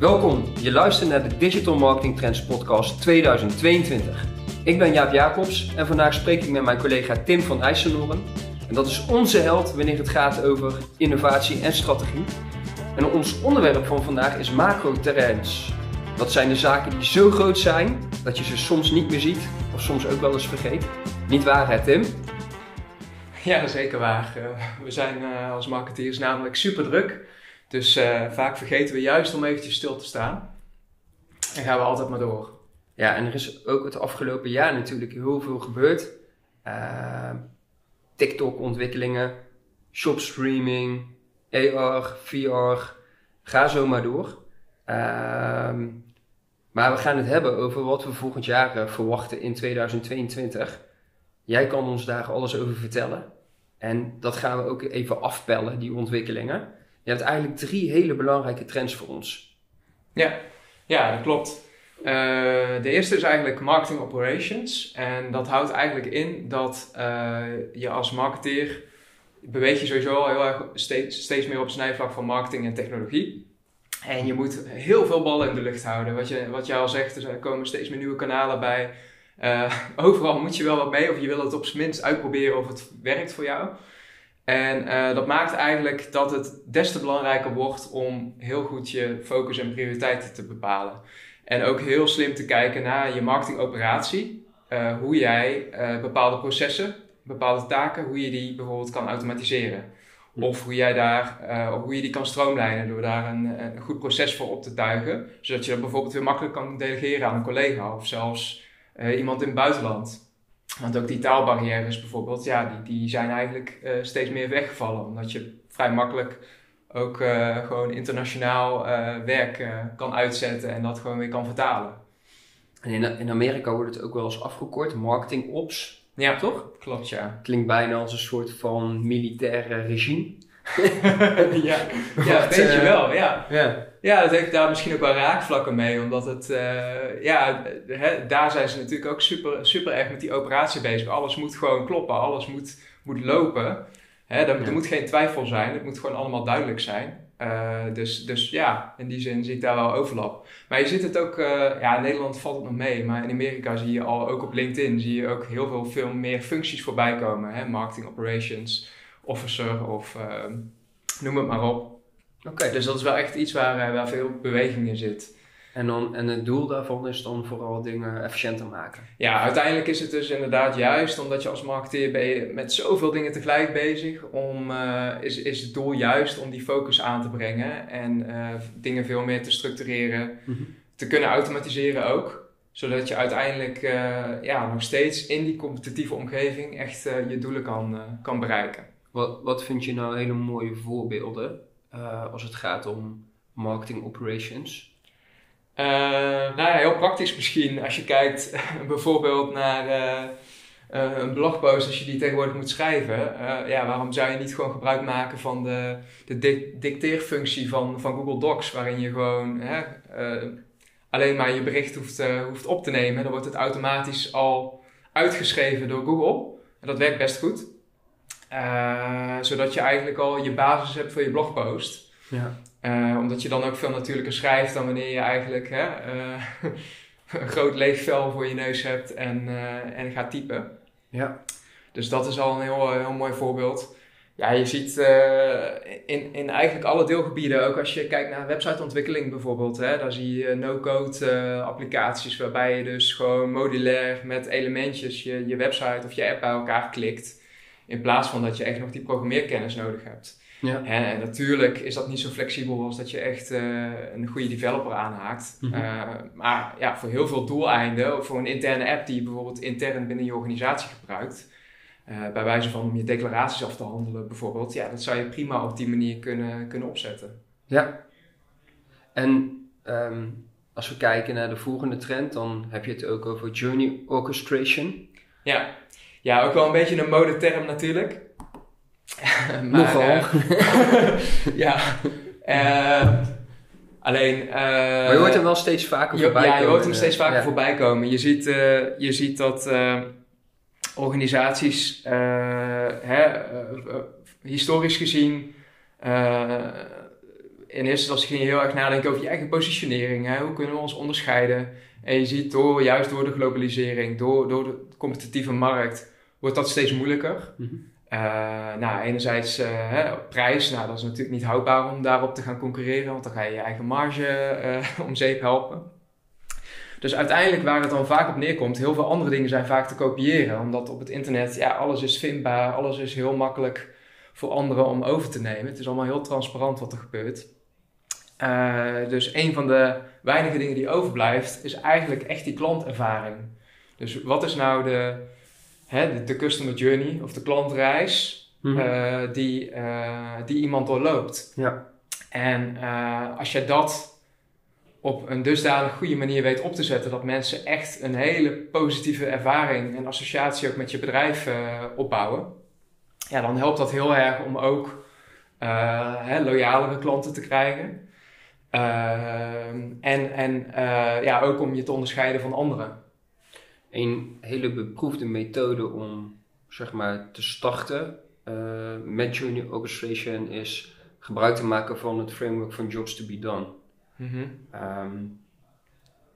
Welkom, je luistert naar de Digital Marketing Trends Podcast 2022. Ik ben Jaap Jacobs en vandaag spreek ik met mijn collega Tim van IJsselnoren. En dat is onze held wanneer het gaat over innovatie en strategie. En ons onderwerp van vandaag is macro-trends. Dat zijn de zaken die zo groot zijn dat je ze soms niet meer ziet of soms ook wel eens vergeet. Niet waar hè Tim? Ja, zeker waar. Eh, we zijn uh, als marketeers namelijk super druk. Dus uh, vaak vergeten we juist om eventjes stil te staan. En gaan we altijd maar door. Ja, en er is ook het afgelopen jaar natuurlijk heel veel gebeurd. TikTok-ontwikkelingen, shopstreaming, AR, VR, ga zo maar door. Ehm, maar we gaan het hebben over wat we volgend jaar verwachten in 2022. Jij kan ons daar alles over vertellen. En dat gaan we ook even afpellen, die ontwikkelingen. Je hebt eigenlijk drie hele belangrijke trends voor ons. Ja, ja dat klopt. Uh, de eerste is eigenlijk marketing operations. En dat houdt eigenlijk in dat uh, je als marketeer beweeg je sowieso al heel erg steeds, meer op het snijvlak van marketing en technologie. En je moet heel veel ballen in de lucht houden. Wat je, wat je al zegt, er komen steeds meer nieuwe kanalen bij. Uh, overal moet je wel wat mee, of je wil het op zijn minst uitproberen of het werkt voor jou. En uh, dat maakt eigenlijk dat het des te belangrijker wordt om heel goed je focus en prioriteiten te bepalen. En ook heel slim te kijken naar je marketingoperatie. Uh, hoe jij bepaalde processen, bepaalde taken, hoe je die bijvoorbeeld kan automatiseren. Of hoe, jij daar, hoe je die kan stroomlijnen door daar een, een goed proces voor op te tuigen. Zodat je dat bijvoorbeeld weer makkelijk kan delegeren aan een collega of zelfs iemand in het buitenland. Want ook die taalbarrières bijvoorbeeld, ja, die, die zijn eigenlijk uh, steeds meer weggevallen. Omdat je vrij makkelijk ook uh, gewoon internationaal werk kan uitzetten en dat gewoon weer kan vertalen. En in, in Amerika wordt het ook wel eens afgekort, marketing ops. Ja, toch? Klopt, ja. Klinkt bijna als een soort van militaire regime. ja, ja weet je wel, ja. ja. Ja, dat heeft daar misschien ook wel raakvlakken mee, omdat het, uh, ja, hè, daar zijn ze natuurlijk ook super, super erg met die operatie bezig. Alles moet gewoon kloppen, alles moet, moet lopen. Hè, er, er moet geen twijfel zijn, het moet gewoon allemaal duidelijk zijn. Uh, dus, dus ja, in die zin zie ik daar wel overlap. Maar je ziet het ook, uh, ja, in Nederland valt het nog mee, maar in Amerika zie je al, ook op LinkedIn, zie je ook heel veel, veel meer functies voorbij komen. Hè? Marketing operations, officer of noem het maar op. Oké, dus dat is wel echt iets waar, eh, waar veel beweging in zit. En, dan, en het doel daarvan is dan vooral dingen efficiënter maken. Ja, uiteindelijk is het dus inderdaad juist omdat je als marketeer ben je met zoveel dingen tegelijk bezig. Om, uh, is, is het doel juist om die focus aan te brengen en uh, dingen veel meer te structureren. Mm -hmm. Te kunnen automatiseren ook. Zodat je uiteindelijk uh, ja, nog steeds in die competitieve omgeving echt je doelen kan, kan bereiken. Wat, wat vind je nou hele mooie voorbeelden uh, als het gaat om marketing operations? Uh, nou ja, heel praktisch misschien. Als je kijkt bijvoorbeeld naar uh, een blogpost, als je die tegenwoordig moet schrijven. ja, waarom zou je niet gewoon gebruik maken van de, de dicteerfunctie van, van Google Docs, waarin je gewoon alleen maar je bericht hoeft, hoeft op te nemen. Dan wordt het automatisch al uitgeschreven door Google. En dat werkt best goed. Uh, zodat je eigenlijk al je basis hebt voor je blogpost. Ja. Uh, omdat je dan ook veel natuurlijker schrijft dan wanneer je eigenlijk hè, uh, een groot leeg vel voor je neus hebt en, en gaat typen. Ja. Dus dat is al een heel, heel mooi voorbeeld. Ja, je ziet in, in eigenlijk alle deelgebieden, ook als je kijkt naar websiteontwikkeling bijvoorbeeld, hè, daar zie je no-code applicaties waarbij je dus gewoon modulair met elementjes je, je website of je app bij elkaar klikt. In plaats van dat je echt nog die programmeerkennis nodig hebt. Ja. En natuurlijk is dat niet zo flexibel als dat je echt uh, een goede developer aanhaakt. Mm -hmm. uh, maar ja, voor heel veel doeleinden, voor een interne app die je bijvoorbeeld intern binnen je organisatie gebruikt, uh, bij wijze van om je declaraties af te handelen bijvoorbeeld, ja, dat zou je prima op die manier kunnen, kunnen opzetten. Ja. En um, als we kijken naar de volgende trend, dan heb je het ook over journey orchestration. Ja. Ja, ook wel een beetje een modeterm natuurlijk. maar, Nogal. Uh, ja. Uh, alleen... Uh, maar je hoort hem wel steeds vaker voorbij komen. Ja, je hoort hem steeds vaker ja. voorbij komen. Je ziet, je ziet dat organisaties hè, historisch gezien in eerste instantie ging je heel erg nadenken over je eigen positionering. Hè? Hoe kunnen we ons onderscheiden? En je ziet door, juist door de globalisering, door, door de competitieve markt, wordt dat steeds moeilijker. Uh, nou, enerzijds uh, hè, prijs, nou, dat is natuurlijk niet houdbaar om daarop te gaan concurreren, want dan ga je je eigen marge uh, om zeep helpen. Dus uiteindelijk waar het dan vaak op neerkomt, heel veel andere dingen zijn vaak te kopiëren, omdat op het internet, ja, alles is vindbaar, alles is heel makkelijk voor anderen om over te nemen. Het is allemaal heel transparant wat er gebeurt. dus een van de weinige dingen die overblijft, is eigenlijk echt die klantervaring. Dus wat is nou de, hè, de, customer journey of de klantreis Mhm. uh, die, uh, die iemand doorloopt. Ja. En uh, als je dat op een dusdanig goede manier weet op te zetten, dat mensen echt een hele positieve ervaring en associatie ook met je bedrijf opbouwen, ja, dan helpt dat heel erg om ook hè, loyalere klanten te krijgen. en en ja, ook om je te onderscheiden van anderen. Een hele beproefde methode om zeg maar, te starten uh, met Journey Orchestration is gebruik te maken van het framework van Jobs to be Done. Mm -hmm. um,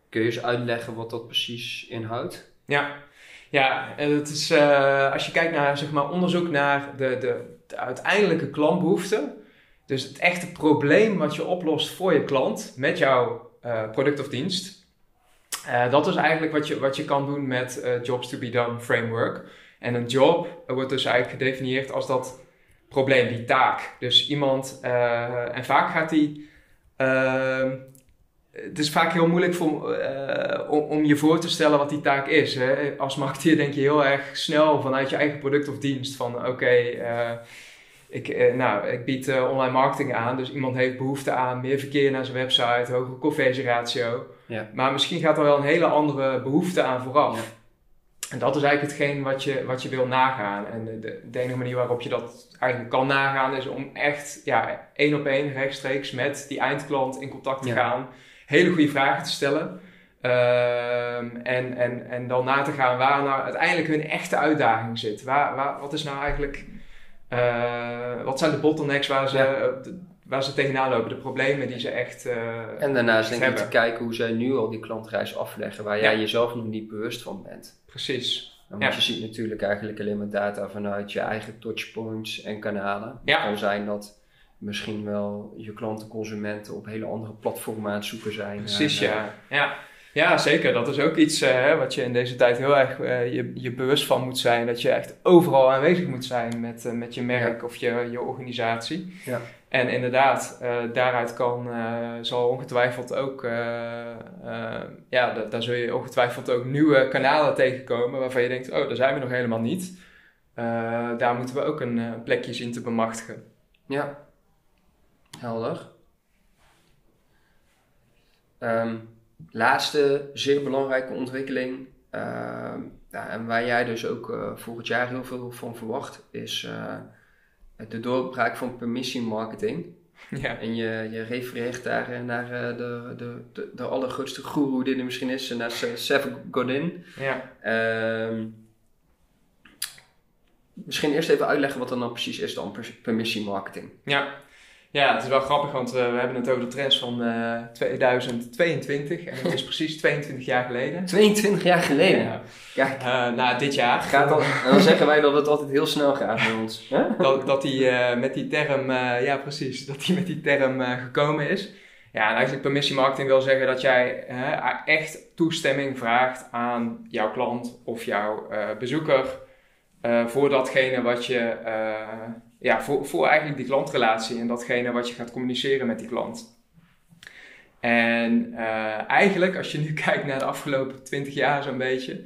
kun je eens uitleggen wat dat precies inhoudt? Ja, ja het is, uh, als je kijkt naar zeg maar, onderzoek naar de, de, de uiteindelijke klantbehoeften, dus het echte probleem wat je oplost voor je klant met jouw uh, product of dienst, uh, dat is eigenlijk wat je, wat je kan doen met uh, Jobs to be Done framework. En een job wordt dus eigenlijk gedefinieerd als dat probleem, die taak. Dus iemand, en vaak gaat die. het is vaak heel moeilijk voor, om, om, je voor te stellen wat die taak is. Hè? Als marketeer denk je heel erg snel vanuit je eigen product of dienst van oké. Ik, eh, nou, ik bied online marketing aan, dus iemand heeft behoefte aan meer verkeer naar zijn website, hogere conversieratio. Ja. Maar misschien gaat er wel een hele andere behoefte aan vooraf. Ja. En dat is eigenlijk hetgeen wat je, wat je wil nagaan. En de, de enige manier waarop je dat eigenlijk kan nagaan is om echt ja, één op één rechtstreeks met die eindklant in contact te Ja. gaan. Hele goede vragen te stellen. Ehm, en, en, en dan na te gaan waar nou uiteindelijk hun echte uitdaging zit. Waar, waar, wat is nou eigenlijk... eh, wat zijn de bottlenecks waar ze, Ja. de- waar ze tegenaan lopen? De problemen die ze echt... eh, En daarnaast denk ik te kijken hoe zij nu al die klantreis afleggen, waar Ja. jij jezelf nog niet bewust van bent. Precies. Want Ja. je ziet natuurlijk eigenlijk alleen maar data vanuit je eigen touchpoints en kanalen. Ja. Het kan zijn dat misschien wel je klanten, consumenten op hele andere platformen aan het zoeken zijn. Precies, ja. ja. Ja, zeker. Dat is ook iets eh, wat je in deze tijd heel erg eh, je, je bewust van moet zijn. Dat je echt overal aanwezig moet zijn met, met je merk of je, je organisatie. Ja. En inderdaad, eh, daaruit kan, eh, zal ongetwijfeld ook, eh, ja, da- daar zul je ongetwijfeld ook nieuwe kanalen tegenkomen waarvan je denkt, oh, daar zijn we nog helemaal niet. Daar moeten we ook een plekje zien te bemachtigen. Ja, helder. Ehm, laatste zeer belangrijke ontwikkeling, ja, en waar jij dus ook volgend jaar heel veel van verwacht, is de doorbraak van permissiemarketing. ja. En je, je refereert daar eh, naar eh, de, de, de, de allergrootste guru die er misschien is, naar Se- Seth Godin. ja. Ehm, misschien eerst even uitleggen wat dan precies is dan per- permissiemarketing. Ja. Ja, het is wel grappig, want eh, we hebben het over de trends van eh, 2022 en het is precies 22 jaar geleden. 22 jaar geleden. Ja. Kijk, Eh, nou, dit jaar. gaat dan, en dan zeggen wij dat het altijd heel snel gaat bij ons. Dat, dat hij eh, met die term, eh, ja precies, dat hij met die term eh, gekomen is. Ja, en eigenlijk permissiemarketing wil zeggen dat jij eh, echt toestemming vraagt aan jouw klant of jouw eh, bezoeker eh, voor datgene wat je, eh, ja, voor, voor eigenlijk die klantrelatie en datgene wat je gaat communiceren met die klant. En eh, eigenlijk, als je nu kijkt naar de afgelopen 20 jaar zo'n beetje,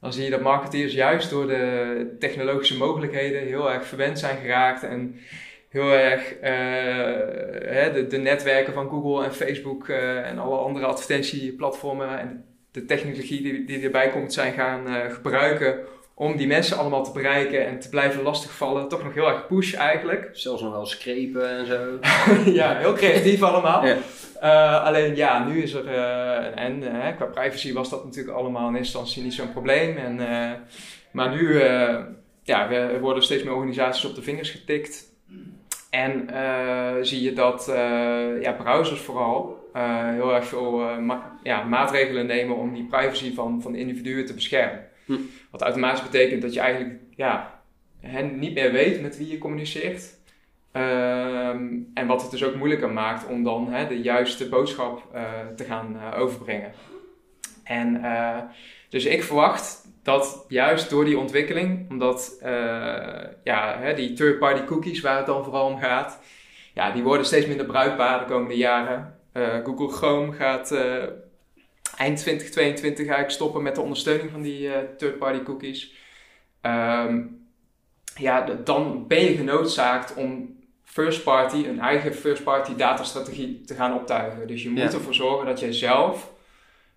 dan zie je dat marketeers juist door de technologische mogelijkheden heel erg verwend zijn geraakt en heel erg eh, de, de netwerken van Google en Facebook eh, en alle andere advertentieplatformen en de technologie die, die erbij komt zijn gaan gebruiken om die mensen allemaal te bereiken en te blijven lastigvallen. Toch nog heel erg push eigenlijk. Zelfs nog wel screpen en zo. ja, heel creatief allemaal. Ja. Eh, alleen ja, nu is er, eh, en eh, qua privacy was dat natuurlijk allemaal in eerste instantie niet zo'n probleem. En, maar nu ja, we- er worden steeds meer organisaties op de vingers getikt. En zie je dat ja, browsers vooral heel erg veel ja, maatregelen nemen om die privacy van, van individuen te beschermen. Hm. Wat automatisch betekent dat je eigenlijk ja, hen niet meer weet met wie je communiceert. Ehm, en wat het dus ook moeilijker maakt om dan hè, de juiste boodschap uh, te gaan uh, overbrengen. En uh, dus ik verwacht dat juist door die ontwikkeling, omdat ja, hè, die third-party cookies waar het dan vooral om gaat, ja, die worden steeds minder bruikbaar de komende jaren. Google Chrome gaat eind 2022 eigenlijk stoppen met de ondersteuning van die third-party cookies. Um, ja, dan ben je genoodzaakt om first party, een eigen first party datastrategie te gaan optuigen. Dus je moet ervoor zorgen dat je zelf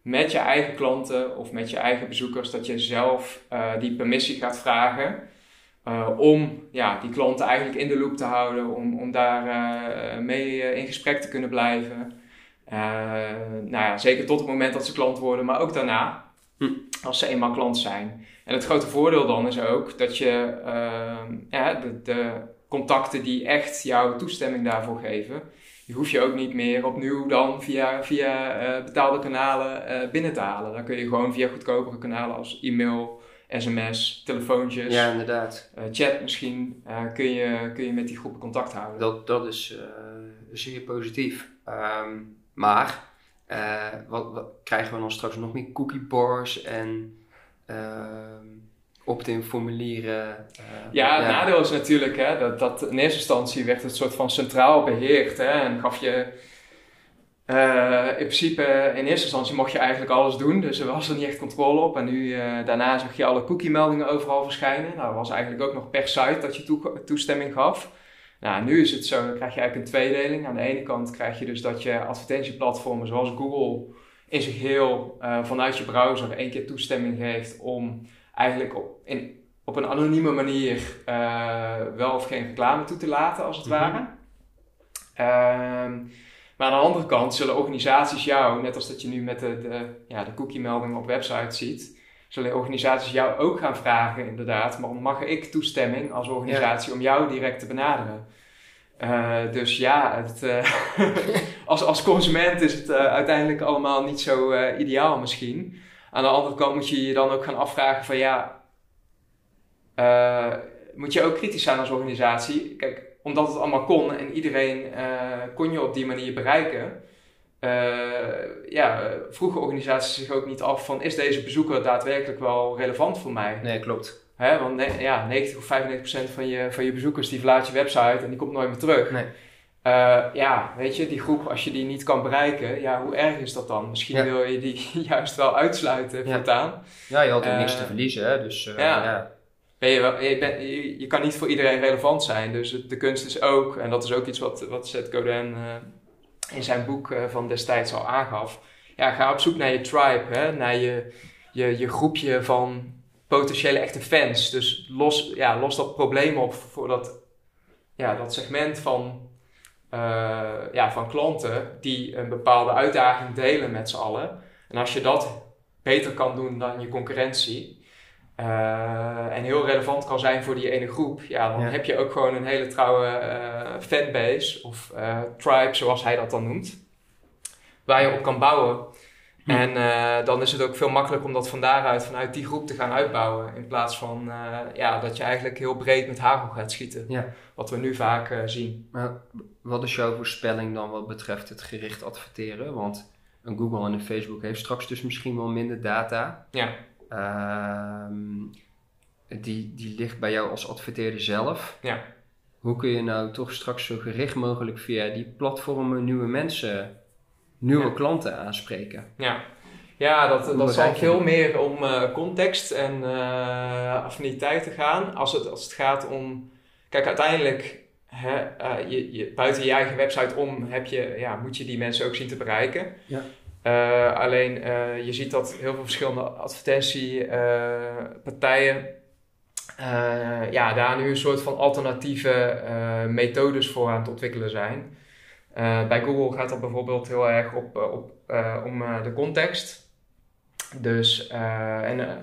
met je eigen klanten of met je eigen bezoekers, dat je zelf uh, die permissie gaat vragen. Uh, om ja, die klanten eigenlijk in de loop te houden, om, om daar uh, mee in gesprek te kunnen blijven. Nou ja, zeker tot het moment dat ze klant worden, maar ook daarna, hm. als ze eenmaal klant zijn. En het grote voordeel dan is ook dat je ja, de, de contacten die echt jouw toestemming daarvoor geven. Die hoef je ook niet meer opnieuw dan via, via uh, betaalde kanalen uh, binnen te halen. Dan kun je gewoon via goedkopere kanalen als e-mail, sms, telefoontjes, ja, inderdaad. Uh, chat misschien, kun, je, kun je met die groepen contact houden. Dat, dat is zeer positief. Um, maar wat, wat, krijgen we dan straks nog meer cookie bars en ehm, opt-in formulieren. Uh, ja, het nadeel is natuurlijk hè, dat, dat in eerste instantie werd het soort van centraal beheerd. Hè, en gaf je uh, in principe in eerste instantie mocht je eigenlijk alles doen. Dus er was er niet echt controle op. En nu uh, daarna zag je alle cookie meldingen overal verschijnen. Nou, dat was eigenlijk ook nog per site dat je toe, toestemming gaf. Nou, nu is het zo, dan krijg je eigenlijk een tweedeling. Aan de ene kant krijg je dus dat je advertentieplatformen zoals Google in zich heel vanuit je browser één keer toestemming geeft om eigenlijk op, in, op een anonieme manier uh, wel of geen reclame toe te laten, als het mhm. ware. Ehm, maar aan de andere kant zullen organisaties jou, net als dat je nu met de, de, ja, de cookie-meldingen op websites ziet, zullen organisaties jou ook gaan vragen, inderdaad, maar mag ik toestemming als organisatie om jou direct te benaderen? Uh, dus ja, het, uh, als, als consument is het uh, uiteindelijk allemaal niet zo ideaal misschien. Aan de andere kant moet je je dan ook gaan afvragen van ja, moet je ook kritisch zijn als organisatie. Kijk, omdat het allemaal kon en iedereen kon je op die manier bereiken. Uh, ja, vroegen organisaties zich ook niet af van is deze bezoeker daadwerkelijk wel relevant voor mij? Nee, klopt. Hè, want ja, 90 of 95 procent van je, van je bezoekers die verlaat je website en die komt nooit meer terug. Nee. Uh, ja, weet je, die groep, als je die niet kan bereiken, ja, hoe erg is dat dan? Misschien wil je die juist wel uitsluiten voortaan. Ja, je had ook uh, niks te verliezen, hè? Dus, ja. ja. Je, je, ben, je, je, kan niet voor iedereen relevant zijn, dus de kunst is ook, en dat is ook iets wat, wat Seth Godin in zijn boek van destijds al aangaf. Ja, ga op zoek naar je tribe, hè? naar je, je, je groepje van potentiële echte fans. Dus los, ja, los dat probleem op voor dat, ja, dat segment van uh, ja, van klanten die een bepaalde uitdaging delen met z'n allen. En als je dat beter kan doen dan je concurrentie en heel relevant kan zijn voor die ene groep, ja, dan heb je ook gewoon een hele trouwe uh, fanbase of tribe, zoals hij dat dan noemt, waar je op kan bouwen. Hm. En uh, dan is het ook veel makkelijker om dat van daaruit, vanuit die groep te gaan uitbouwen. In plaats van uh, ja, dat je eigenlijk heel breed met hagel gaat schieten. Ja. Wat we nu vaak uh, zien. Maar wat is jouw voorspelling dan wat betreft het gericht adverteren? Want een Google en een Facebook heeft straks dus misschien wel minder data. Ja. Ehm, die, die ligt bij jou als adverteerder zelf. Ja. Hoe kun je nou toch straks zo gericht mogelijk via die platformen nieuwe mensen nieuwe klanten aanspreken. Ja, ja dat, dat zal veel meer om uh, context en uh, affiniteit gaan. Als het, als het gaat om. Kijk, uiteindelijk, hè, uh, je, je, buiten je eigen website om, heb je, ja, moet je die mensen ook zien te bereiken. Ja. Alleen je ziet dat heel veel verschillende advertentiepartijen. ja, daar nu een soort van alternatieve methodes voor aan het ontwikkelen zijn. Bij Google gaat dat bijvoorbeeld heel erg op, eh, op, om de context. Dus en,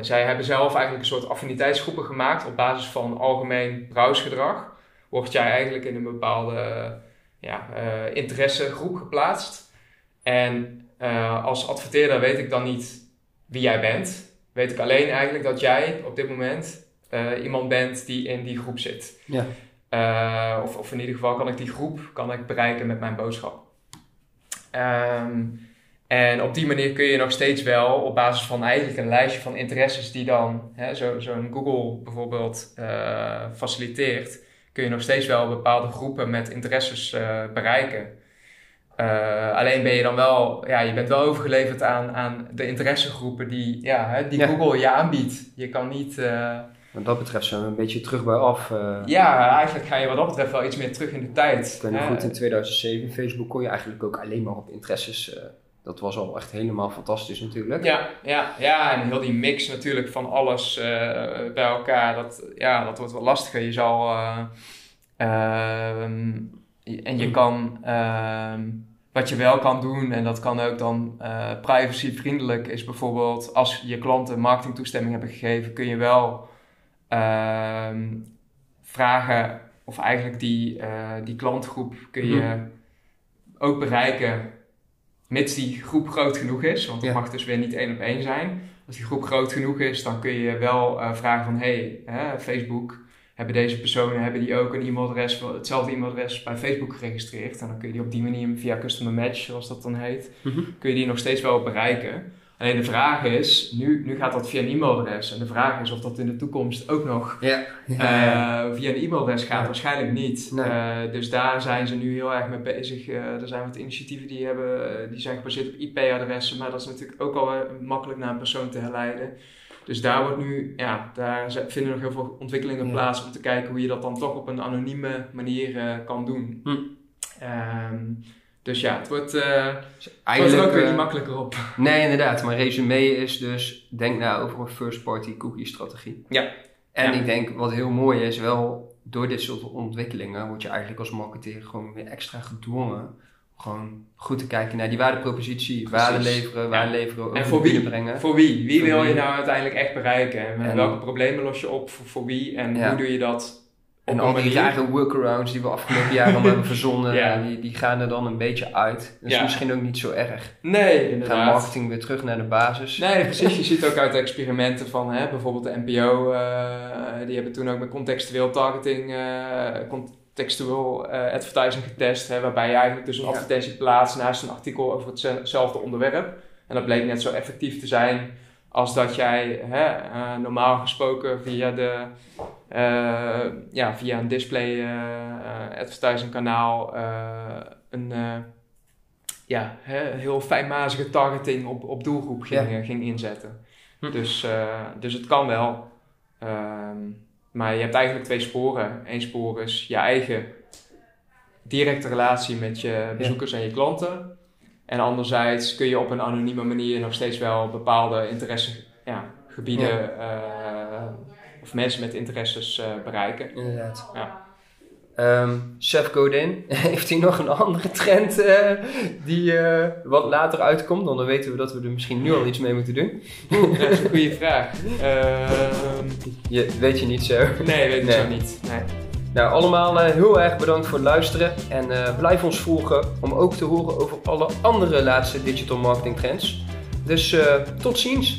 zij hebben zelf eigenlijk een soort affiniteitsgroepen gemaakt op basis van algemeen browsegedrag. word jij eigenlijk in een bepaalde ja, interessegroep geplaatst. En uh, als adverteerder weet ik dan niet wie jij bent. Weet ik alleen eigenlijk dat jij op dit moment uh, iemand bent die in die groep zit. Ja. of, of in ieder geval kan ik die groep kan ik bereiken met mijn boodschap. Um, en op die manier kun je nog steeds wel op basis van eigenlijk een lijstje van interesses die dan zo'n zo Google bijvoorbeeld faciliteert, kun je nog steeds wel bepaalde groepen met interesses bereiken. Uh, alleen ben je dan wel, ja, je bent wel overgeleverd aan, aan de interessegroepen die, ja, die Google je aanbiedt. Je kan niet. Wat dat betreft zijn we een beetje terug bij af. Ja, eigenlijk ga je wat dat betreft wel iets meer terug in de tijd. Ik weet goed, in 2007, Facebook kon je eigenlijk ook alleen maar op interesses dat was al echt helemaal fantastisch natuurlijk. Ja, ja, ja en heel die mix natuurlijk van alles bij elkaar, dat, ja, dat wordt wel lastiger. Je zal, uh, en je kan, ehm, wat je wel kan doen, en dat kan ook dan eh, privacyvriendelijk, is bijvoorbeeld als je klanten marketingtoestemming hebben gegeven, kun je wel ehm, vragen, of eigenlijk die, die klantgroep kun je mhm. ook bereiken Mits die groep groot genoeg is, want het mag dus weer niet één op één zijn. Als die groep groot genoeg is, dan kun je wel uh, vragen van... hey, Facebook, hebben deze personen hebben die ook een e-mailadres, hetzelfde e-mailadres bij Facebook geregistreerd? En dan kun je die op die manier via Customer Match, zoals dat dan heet, mhm. kun je die nog steeds wel bereiken. Alleen de vraag is, nu, nu gaat dat via een e-mailadres. En de vraag is of dat in de toekomst ook nog ja. Uh, via een e-mailadres gaat. Waarschijnlijk niet. Uh, dus daar zijn ze nu heel erg mee bezig. Uh, er zijn wat initiatieven die, hebben, die zijn gebaseerd op IP-adressen. Maar dat is natuurlijk ook al makkelijk naar een persoon te herleiden. Dus daar wordt nu, ja, daar vinden nog heel veel ontwikkelingen plaats om te kijken hoe je dat dan toch op een anonieme manier kan doen. Hm. Um, dus ja, het wordt, uh, Eigenlijk, er ook weer niet eh, makkelijker op. Nee, inderdaad. Mijn resume is dus, denk nou over een first-party cookie strategie. Ja. En ik denk, wat heel mooi is, wel door dit soort ontwikkelingen word je eigenlijk als marketeer gewoon weer extra gedwongen gewoon goed te kijken naar die waardepropositie, waarde leveren, waarde leveren, en voor wie? brengen. Voor wie? Wie wil je nou uiteindelijk echt bereiken? En, welke problemen los je op voor, voor wie? En hoe doe je dat en al die rare workarounds die we afgelopen jaar allemaal hebben verzonnen, die, die gaan er dan een beetje uit. Dat is misschien ook niet zo erg. Nee, inderdaad. Gaan marketing weer terug naar de basis. Nee, precies. Je ziet ook uit de experimenten van hè, bijvoorbeeld de NPO, uh, die hebben toen ook met contextueel targeting, uh, contextueel uh, advertising getest, hè, waarbij je eigenlijk dus een advertentie plaatst naast een artikel over hetzelfde onderwerp. En dat bleek net zo effectief te zijn als dat jij hè, normaal gesproken via de uh, ja, via een display advertising kanaal een ja, heel fijnmazige targeting op, op doelgroep ging, ging inzetten. Hm. Dus, dus het kan wel. Ehm, maar je hebt eigenlijk twee sporen. Eén spoor is je eigen directe relatie met je bezoekers en je klanten. En anderzijds kun je op een anonieme manier nog steeds wel bepaalde interessegebieden ja, of mensen met interesses uh, bereiken. Inderdaad. Ja. Um, Seth Godin, heeft hij nog een andere trend uh, die uh, wat later uitkomt? Dan weten we dat we er misschien nu al iets mee moeten doen. dat is een goede vraag. Um, je, weet je niet zo? Nee, weet ik nee. zo niet. Nee. Nou, allemaal heel erg bedankt voor het luisteren en blijf ons volgen om ook te horen over alle andere laatste digital marketing trends. Dus tot ziens!